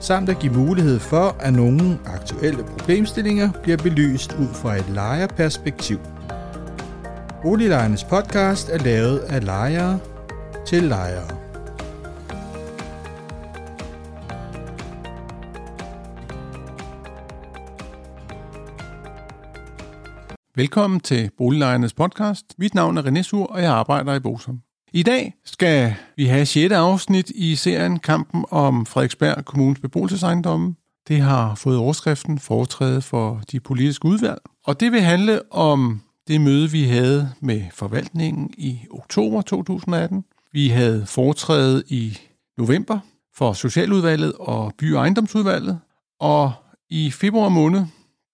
samt at give mulighed for, at nogle aktuelle problemstillinger bliver belyst ud fra et lejerperspektiv. Boliglejernes podcast er lavet af lejere til lejere. Velkommen til Boliglejernes podcast. Mit navn er René Sur, og jeg arbejder i Bosom. I dag skal vi have 6. afsnit i serien Kampen om Frederiksberg Kommunes beboelsesejendomme. Det har fået overskriften Foretræde for de politiske udvalg. Og det vil handle om det møde, vi havde med forvaltningen i oktober 2018. Vi havde foretræde i november for Socialudvalget og By- og Ejendomsudvalget. Og i februar måned,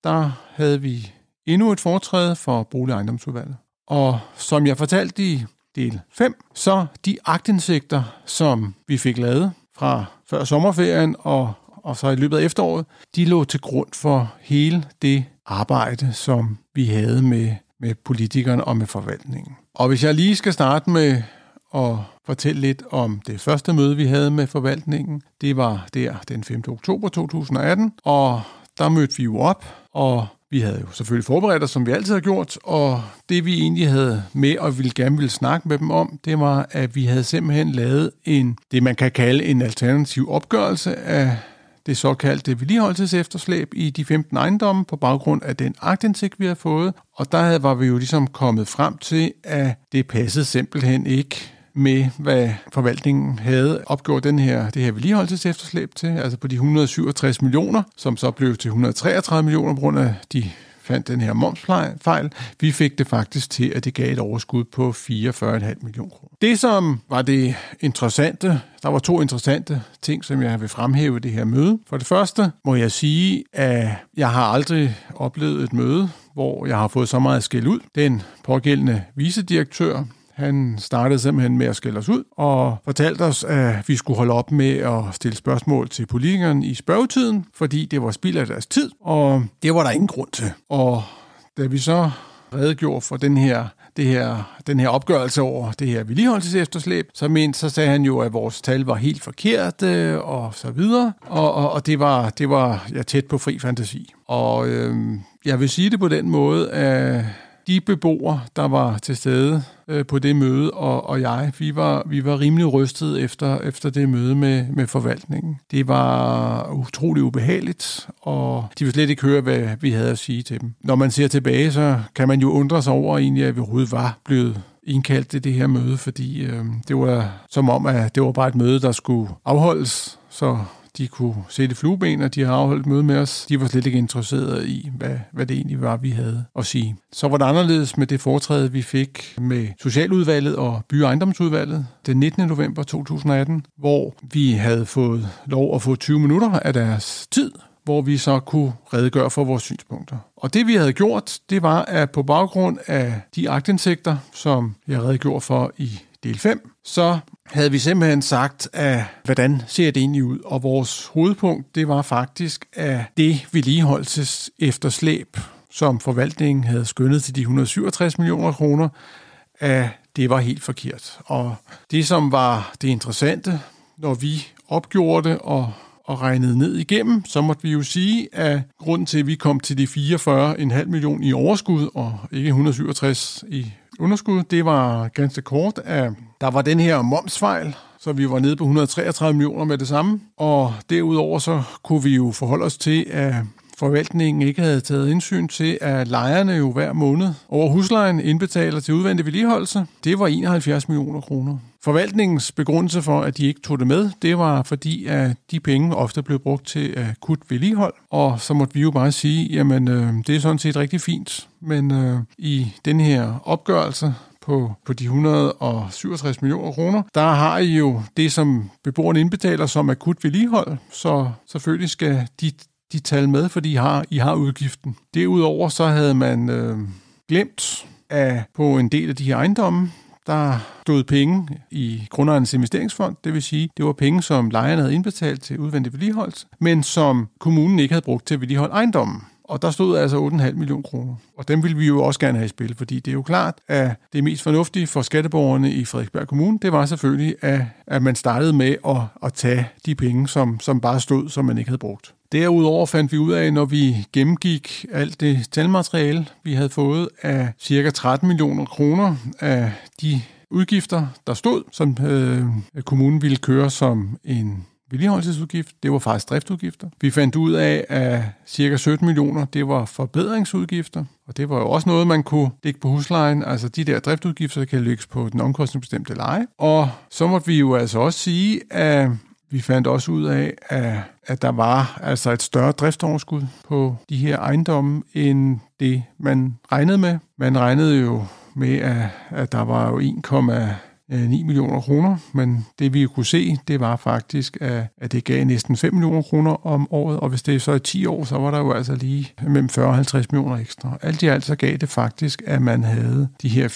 der havde vi endnu et foretræde for Bolig- og Ejendomsudvalget. Og som jeg fortalte i del 5. Så de agtindsigter, som vi fik lavet fra før sommerferien og, og så i løbet af efteråret, de lå til grund for hele det arbejde, som vi havde med, med politikerne og med forvaltningen. Og hvis jeg lige skal starte med at fortælle lidt om det første møde, vi havde med forvaltningen. Det var der den 5. oktober 2018, og der mødte vi jo op, og vi havde jo selvfølgelig forberedt os, som vi altid har gjort, og det vi egentlig havde med og ville gerne ville snakke med dem om, det var, at vi havde simpelthen lavet en, det man kan kalde en alternativ opgørelse af det såkaldte vedligeholdelsesefterslæb i de 15 ejendomme på baggrund af den agtindsigt, vi havde fået. Og der var vi jo ligesom kommet frem til, at det passede simpelthen ikke med, hvad forvaltningen havde opgjort den her, det her vedligeholdelsesefterslæb til, altså på de 167 millioner, som så blev til 133 millioner på grund af de fandt den her momsfejl. Vi fik det faktisk til, at det gav et overskud på 44,5 millioner kroner. Det, som var det interessante, der var to interessante ting, som jeg vil fremhæve det her møde. For det første må jeg sige, at jeg har aldrig oplevet et møde, hvor jeg har fået så meget skæld ud. Den pågældende vicedirektør han startede simpelthen med at skælde os ud og fortalte os, at vi skulle holde op med at stille spørgsmål til politikerne i spørgetiden, fordi det var spild af deres tid, og det var der ingen grund til. Og da vi så redegjorde for den her det her, den her opgørelse over det her vedligeholdelsesefterslæb, så, mente, så sagde han jo, at vores tal var helt forkerte øh, og så videre, og, og, og det var, det var ja, tæt på fri fantasi. Og øhm, jeg vil sige det på den måde, at de beboere, der var til stede øh, på det møde, og, og jeg, vi var, vi var rimelig rystet efter, efter det møde med, med forvaltningen. Det var utrolig ubehageligt, og de ville slet ikke høre, hvad vi havde at sige til dem. Når man ser tilbage, så kan man jo undre sig over egentlig, at vi overhovedet var blevet indkaldt til det her møde, fordi øh, det var som om, at det var bare et møde, der skulle afholdes, så de kunne sætte flueben, og de har afholdt møde med os. De var slet ikke interesserede i, hvad, hvad det egentlig var, vi havde at sige. Så var det anderledes med det foretræde, vi fik med Socialudvalget og By- og Ejendomsudvalget den 19. november 2018, hvor vi havde fået lov at få 20 minutter af deres tid hvor vi så kunne redegøre for vores synspunkter. Og det vi havde gjort, det var, at på baggrund af de agtindsigter, som jeg redegjorde for i del 5, så havde vi simpelthen sagt, at hvordan ser det egentlig ud? Og vores hovedpunkt, det var faktisk, at det vedligeholdelses efterslæb, som forvaltningen havde skyndet til de 167 millioner kroner, at det var helt forkert. Og det, som var det interessante, når vi opgjorde det og og regnede ned igennem, så måtte vi jo sige, at grunden til, at vi kom til de 44,5 millioner i overskud og ikke 167 i underskud, det var ganske kort, at der var den her momsfejl, så vi var nede på 133 millioner med det samme. Og derudover så kunne vi jo forholde os til, at forvaltningen ikke havde taget indsyn til, at lejerne jo hver måned over huslejen indbetaler til udvendig vedligeholdelse. Det var 71 millioner kroner. Forvaltningens begrundelse for, at de ikke tog det med, det var fordi, at de penge ofte blev brugt til akut vedligehold, og så måtte vi jo bare sige, jamen øh, det er sådan set rigtig fint, men øh, i den her opgørelse på, på de 167 millioner kroner, der har I jo det, som beboerne indbetaler som akut vedligehold, så selvfølgelig skal de, de tal med, fordi I har, I har udgiften. Derudover så havde man øh, glemt at på en del af de her ejendomme, der stod penge i grundejernes investeringsfond, det vil sige, det var penge, som lejerne havde indbetalt til udvendig vedligeholdelse, men som kommunen ikke havde brugt til at vedligeholde ejendommen. Og der stod altså 8,5 millioner kroner. Og dem vil vi jo også gerne have i spil, fordi det er jo klart, at det mest fornuftige for skatteborgerne i Frederiksberg Kommune, det var selvfølgelig, at, at man startede med at, at tage de penge, som, som bare stod, som man ikke havde brugt. Derudover fandt vi ud af, når vi gennemgik alt det talmateriale, vi havde fået af cirka 13 millioner kroner af de udgifter, der stod, som øh, kommunen ville køre som en vedligeholdelsesudgift, det var faktisk driftudgifter. Vi fandt ud af, at cirka 17 millioner, det var forbedringsudgifter, og det var jo også noget, man kunne lægge på huslejen. Altså de der driftudgifter kan lægges på den omkostningsbestemte leje. Og så måtte vi jo altså også sige, at vi fandt også ud af, at, at der var altså et større driftsoverskud på de her ejendomme, end det man regnede med. Man regnede jo med, at, at der var jo Øh, 9 millioner kroner, men det vi kunne se, det var faktisk, at, at det gav næsten 5 millioner kroner om året, og hvis det så er 10 år, så var der jo altså lige mellem 40 og 50 millioner ekstra. Alt i alt så gav det faktisk, at man havde de her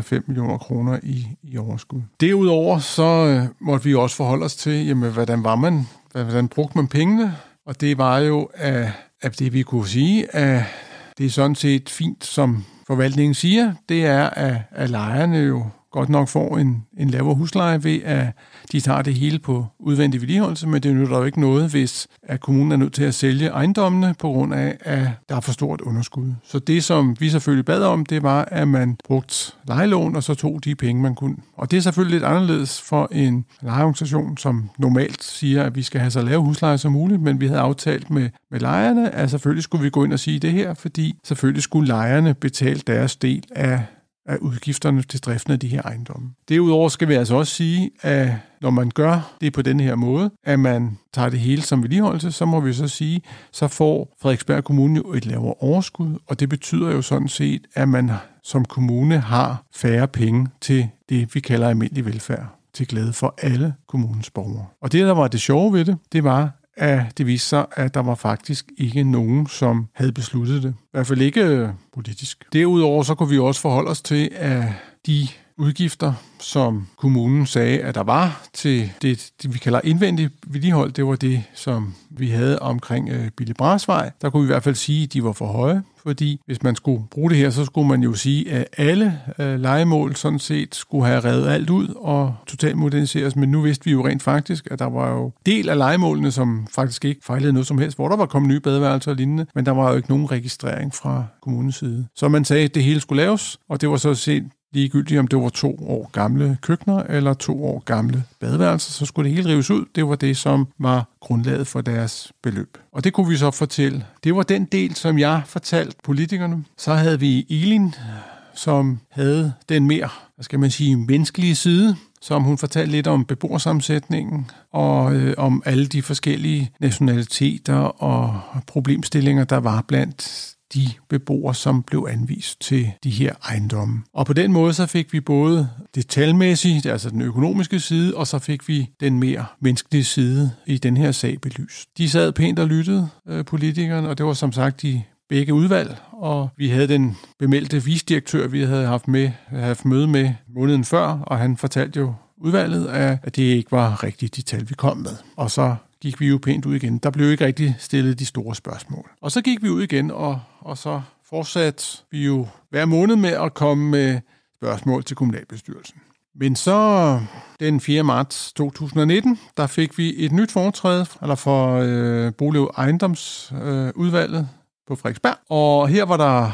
44,5 øh, millioner kroner i, i overskud. Derudover så øh, måtte vi også forholde os til, jamen, hvordan var man, hvordan brugte man pengene, og det var jo, at, at det vi kunne sige, at det er sådan set fint, som forvaltningen siger, det er, at, at lejerne jo godt nok får en, en lavere husleje ved, at de tager det hele på udvendig vedligeholdelse, men det nytter jo ikke noget, hvis at kommunen er nødt til at sælge ejendommene på grund af, at der er for stort underskud. Så det, som vi selvfølgelig bad om, det var, at man brugte lejelån, og så tog de penge, man kunne. Og det er selvfølgelig lidt anderledes for en lejeorganisation, som normalt siger, at vi skal have så lave husleje som muligt, men vi havde aftalt med, med lejerne, at selvfølgelig skulle vi gå ind og sige det her, fordi selvfølgelig skulle lejerne betale deres del af af udgifterne til driften af de her ejendomme. Derudover skal vi altså også sige, at når man gør det på den her måde, at man tager det hele som vedligeholdelse, så må vi så sige, så får Frederiksberg Kommune jo et lavere overskud, og det betyder jo sådan set, at man som kommune har færre penge til det, vi kalder almindelig velfærd til glæde for alle kommunens borgere. Og det, der var det sjove ved det, det var, at det viste sig, at der var faktisk ikke nogen, som havde besluttet det. I hvert fald ikke øh, politisk. Derudover så kunne vi også forholde os til, at de udgifter, som kommunen sagde, at der var til det, det vi kalder indvendigt vedligehold, det var det, som vi havde omkring øh, Bille Brasvej. Der kunne vi i hvert fald sige, at de var for høje, fordi hvis man skulle bruge det her, så skulle man jo sige, at alle øh, legemål sådan set skulle have revet alt ud og totalt moderniseres, men nu vidste vi jo rent faktisk, at der var jo del af legemålene, som faktisk ikke fejlede noget som helst, hvor der var kommet nye badeværelser og lignende, men der var jo ikke nogen registrering fra kommunens side. Så man sagde, at det hele skulle laves, og det var så set ligegyldigt om det var to år gamle køkkener eller to år gamle badeværelser, så skulle det hele rives ud. Det var det, som var grundlaget for deres beløb. Og det kunne vi så fortælle. Det var den del, som jeg fortalte politikerne. Så havde vi Elin, som havde den mere, hvad skal man sige, menneskelige side, som hun fortalte lidt om beboersammensætningen og øh, om alle de forskellige nationaliteter og problemstillinger, der var blandt de beboere, som blev anvist til de her ejendomme. Og på den måde så fik vi både det talmæssige, altså den økonomiske side, og så fik vi den mere menneskelige side i den her sag belyst. De sad pænt og lyttede, øh, politikerne, og det var som sagt de begge udvalg, og vi havde den bemeldte visdirektør, vi havde haft, med, haft møde med måneden før, og han fortalte jo udvalget, at det ikke var rigtigt de tal, vi kom med. Og så gik vi jo pænt ud igen. Der blev ikke rigtig stillet de store spørgsmål. Og så gik vi ud igen, og, og så fortsatte vi jo hver måned med at komme med spørgsmål til kommunalbestyrelsen. Men så den 4. marts 2019, der fik vi et nyt foretræde eller for øh, Bolig- ejendomsudvalget øh, på Frederiksberg. Og her var der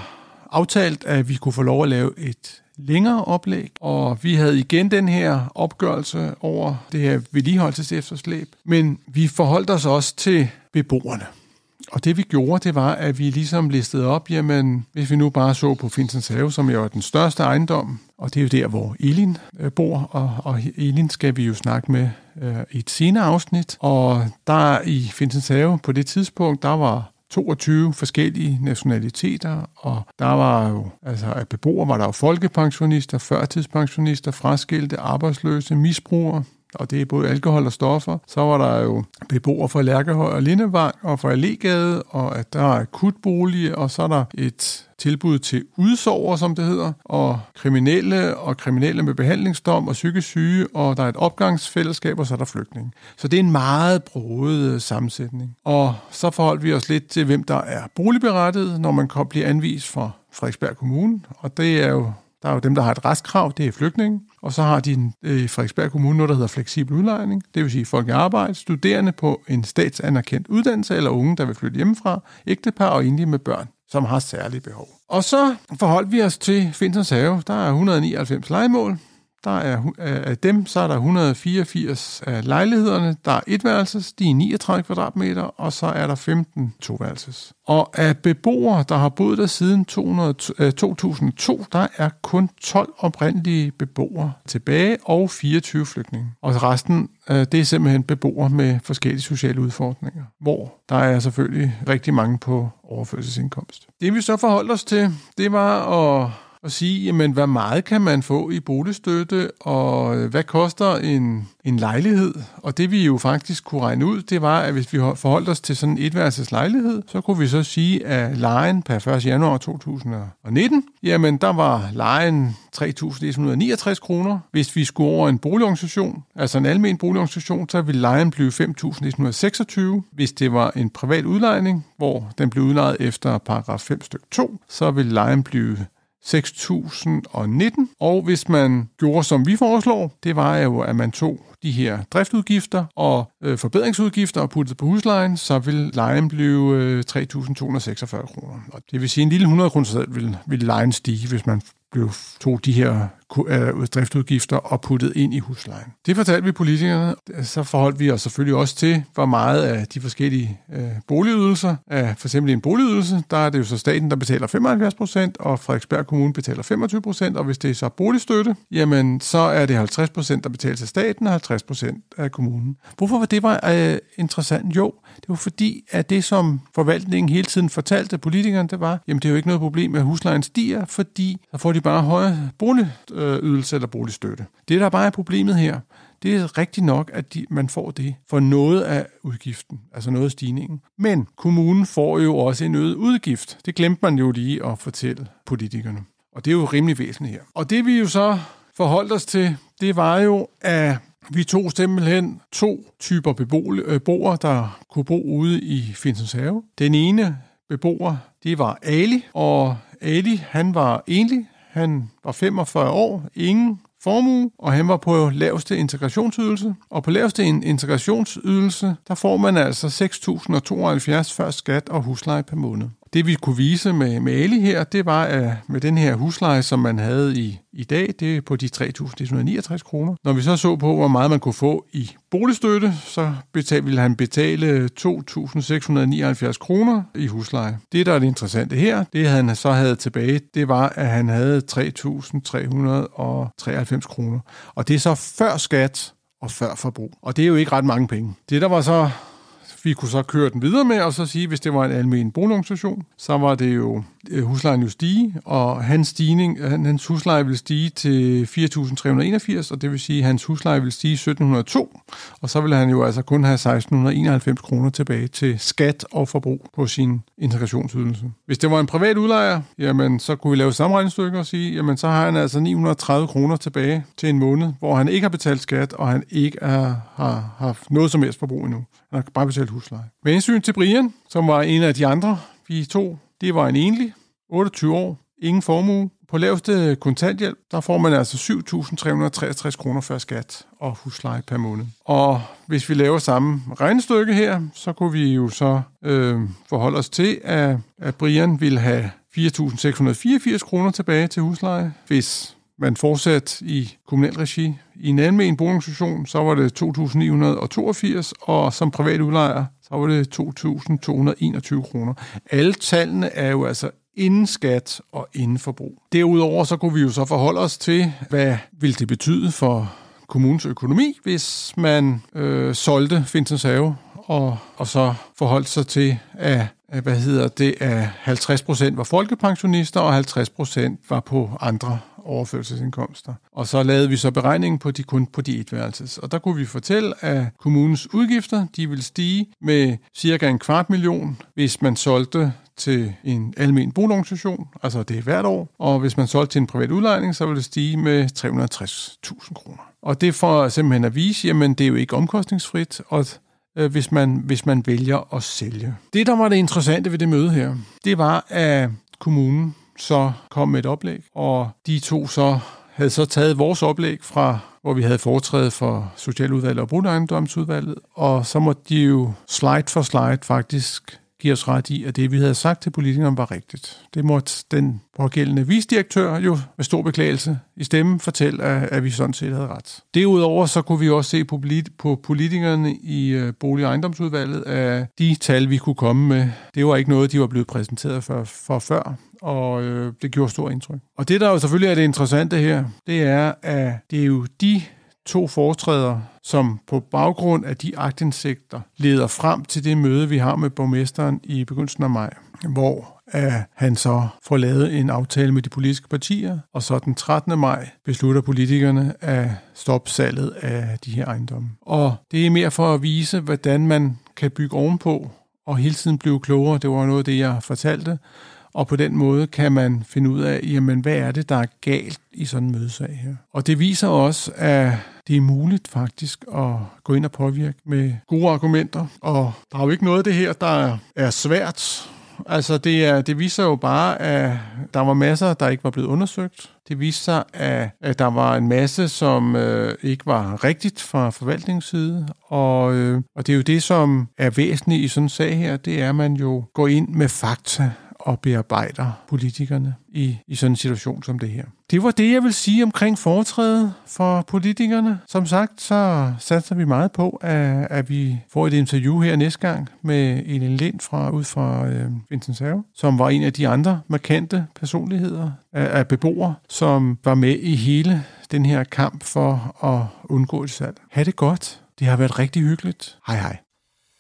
aftalt, at vi kunne få lov at lave et længere oplæg, og vi havde igen den her opgørelse over det her vedligeholdelsesefterslæb, men vi forholdt os også til beboerne. Og det vi gjorde, det var, at vi ligesom listede op, jamen, hvis vi nu bare så på Finsens Have, som jo er den største ejendom, og det er jo der, hvor Elin øh, bor, og, og Elin skal vi jo snakke med øh, i et senere afsnit. Og der i Finsens Have på det tidspunkt, der var 22 forskellige nationaliteter, og der var jo, altså af beboere var der jo folkepensionister, førtidspensionister, fraskilte, arbejdsløse, misbrugere, og det er både alkohol og stoffer. Så var der jo beboere fra Lærkehøj og Lindevang og fra Allegade, og at der er akutbolig, og så er der et tilbud til udsover, som det hedder, og kriminelle og kriminelle med behandlingsdom og psykisk syge, og der er et opgangsfællesskab, og så er der flygtning. Så det er en meget broet øh, sammensætning. Og så forholdt vi os lidt til, hvem der er boligberettet, når man bliver anvist fra Frederiksberg Kommune, og det er jo der er jo dem, der har et restkrav, det er flygtninge. Og så har de øh, i Frederiksberg Kommune noget, der hedder fleksibel udlejning. Det vil sige folk i arbejde, studerende på en statsanerkendt uddannelse, eller unge, der vil flytte hjemmefra, ægtepar og enlige med børn, som har særlige behov. Og så forholdt vi os til Finsens Have. Der er 199 legemål. Der er, af dem så er der 184 af lejlighederne, der er etværelses, de er 39 kvadratmeter, og så er der 15 toværelses. Og af beboere, der har boet der siden 200, 2002, øh, der er kun 12 oprindelige beboere tilbage og 24 flygtninge. Og resten, øh, det er simpelthen beboere med forskellige sociale udfordringer, hvor der er selvfølgelig rigtig mange på overførselsindkomst. Det vi så forholdt os til, det var at og sige, jamen, hvad meget kan man få i boligstøtte, og øh, hvad koster en, en lejlighed? Og det vi jo faktisk kunne regne ud, det var, at hvis vi forholdt os til sådan en etværelses lejlighed, så kunne vi så sige, at lejen per 1. januar 2019, jamen der var lejen 3.169 kroner. Hvis vi skulle over en boligorganisation, altså en almen boligorganisation, så ville lejen blive 5.126. Hvis det var en privat udlejning, hvor den blev udlejet efter paragraf 5 stykke 2, så ville lejen blive 6.019. Og hvis man gjorde, som vi foreslår, det var jo, at man tog de her driftudgifter og øh, forbedringsudgifter og puttede på huslejen, så vil lejen blive øh, 3.246 kroner. Og det vil sige, en lille 100 kroner vil, vil lejen stige, hvis man blev, tog de her øh, driftudgifter og puttet ind i huslejen. Det fortalte vi politikerne. Så forholdt vi os selvfølgelig også til, hvor meget af de forskellige øh, boligydelser, af for eksempel en boligydelse, der er det jo så staten, der betaler 75 procent, og Frederiksberg Kommune betaler 25 procent, og hvis det er så boligstøtte, jamen så er det 50 procent, der betales af staten, og 50 procent af kommunen. Hvorfor var det var øh, interessant? Jo, det var fordi, at det, som forvaltningen hele tiden fortalte politikerne, det var, jamen det er jo ikke noget problem, at huslejen stiger, fordi så får de bare høje boligydelse øh, eller boligstøtte. Det, der bare er problemet her, det er rigtigt nok, at de, man får det for noget af udgiften, altså noget af stigningen. Men kommunen får jo også en øget udgift. Det glemte man jo lige at fortælle politikerne. Og det er jo rimelig væsentligt her. Og det vi jo så forholdt os til, det var jo, at vi tog simpelthen to typer beboere, øh, der kunne bo ude i Finsens Have. Den ene beboer, det var Ali, og Ali, han var enlig. Han var 45 år, ingen formue, og han var på laveste integrationsydelse. Og på laveste integrationsydelse, der får man altså 6.072 før skat og husleje per måned. Det vi kunne vise med, med Ali her, det var at med den her husleje, som man havde i, i dag, det er på de 3.169 kroner. Når vi så så på, hvor meget man kunne få i boligstøtte, så betal, ville han betale 2.679 kroner i husleje. Det, der er det interessante her, det han så havde tilbage, det var, at han havde 3.393 kroner. Og det er så før skat og før forbrug. Og det er jo ikke ret mange penge. Det, der var så vi kunne så køre den videre med, og så sige, hvis det var en almen boligorganisation, så var det jo Øh, huslejen jo stige, og hans, stigning, øh, hans husleje vil stige til 4.381, og det vil sige, at hans husleje vil stige 1.702, og så vil han jo altså kun have 1.691 kroner tilbage til skat og forbrug på sin integrationsydelse. Hvis det var en privat udlejer, jamen så kunne vi lave samme regnestykke og sige, jamen så har han altså 930 kroner tilbage til en måned, hvor han ikke har betalt skat, og han ikke er, har haft noget som helst forbrug endnu. Han har bare betalt husleje. Med hensyn til Brian, som var en af de andre, vi to, det var en enlig, 28 år, ingen formue. På laveste kontanthjælp, der får man altså 7.363 kroner før skat og husleje per måned. Og hvis vi laver samme regnestykke her, så kunne vi jo så øh, forholde os til, at, at Brian ville have 4.684 kroner tilbage til husleje, hvis man fortsat i kommunal regi. I en almen boligorganisation, så var det 2.982, og som privat udlejer, så var det 2.221 kroner. Alle tallene er jo altså inden skat og inden forbrug. Derudover så kunne vi jo så forholde os til, hvad vil det betyde for kommunens økonomi, hvis man øh, solgte Finsens Have og, og så forholdt sig til, at hvad hedder det, at 50 procent var folkepensionister, og 50 procent var på andre overførselsindkomster. Og så lavede vi så beregningen på de kun på de etværelses. Og der kunne vi fortælle, at kommunens udgifter, de vil stige med cirka en kvart million, hvis man solgte til en almen boligorganisation, altså det er hvert år, og hvis man solgte til en privat udlejning, så vil det stige med 360.000 kroner. Og det for simpelthen at vise, jamen det er jo ikke omkostningsfrit, og øh, hvis, man, hvis man vælger at sælge. Det, der var det interessante ved det møde her, det var, at kommunen så kom med et oplæg, og de to så havde så taget vores oplæg fra, hvor vi havde foretrædet for Socialudvalget og Brugtejendomsudvalget, og så måtte de jo slide for slide faktisk give os ret i, at det, vi havde sagt til politikerne, var rigtigt. Det måtte den pågældende visdirektør jo med stor beklagelse i stemmen fortælle, at, at vi sådan set havde ret. Derudover så kunne vi også se på, på politikerne i øh, Bolig- og Ejendomsudvalget, at de tal, vi kunne komme med, det var ikke noget, de var blevet præsenteret for, for før og øh, det gjorde stor indtryk. Og det, der jo selvfølgelig er det interessante her, det er, at det er jo de to foretræder, som på baggrund af de agtindsigter leder frem til det møde, vi har med borgmesteren i begyndelsen af maj, hvor at han så får lavet en aftale med de politiske partier, og så den 13. maj beslutter politikerne at stoppe salget af de her ejendomme. Og det er mere for at vise, hvordan man kan bygge ovenpå og hele tiden blive klogere. Det var noget af det, jeg fortalte. Og på den måde kan man finde ud af, jamen, hvad er det, der er galt i sådan en mødesag her. Og det viser også, at det er muligt faktisk at gå ind og påvirke med gode argumenter. Og der er jo ikke noget af det her, der er svært. Altså det, er, det viser jo bare, at der var masser, der ikke var blevet undersøgt. Det viser sig, at, at der var en masse, som øh, ikke var rigtigt fra forvaltningsside. Og, øh, og det er jo det, som er væsentligt i sådan en sag her, det er, at man jo går ind med fakta og bearbejder politikerne i, i sådan en situation som det her. Det var det, jeg vil sige omkring foretrædet for politikerne. Som sagt, så satser vi meget på, at, at vi får et interview her næste gang med Elin Lind fra, ud fra øh, Vincentserve, som var en af de andre markante personligheder af, af beboere, som var med i hele den her kamp for at undgå et salg. Ha' det godt. Det har været rigtig hyggeligt. Hej hej.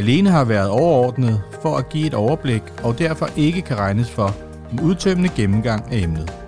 alene har været overordnet for at give et overblik og derfor ikke kan regnes for en udtømmende gennemgang af emnet.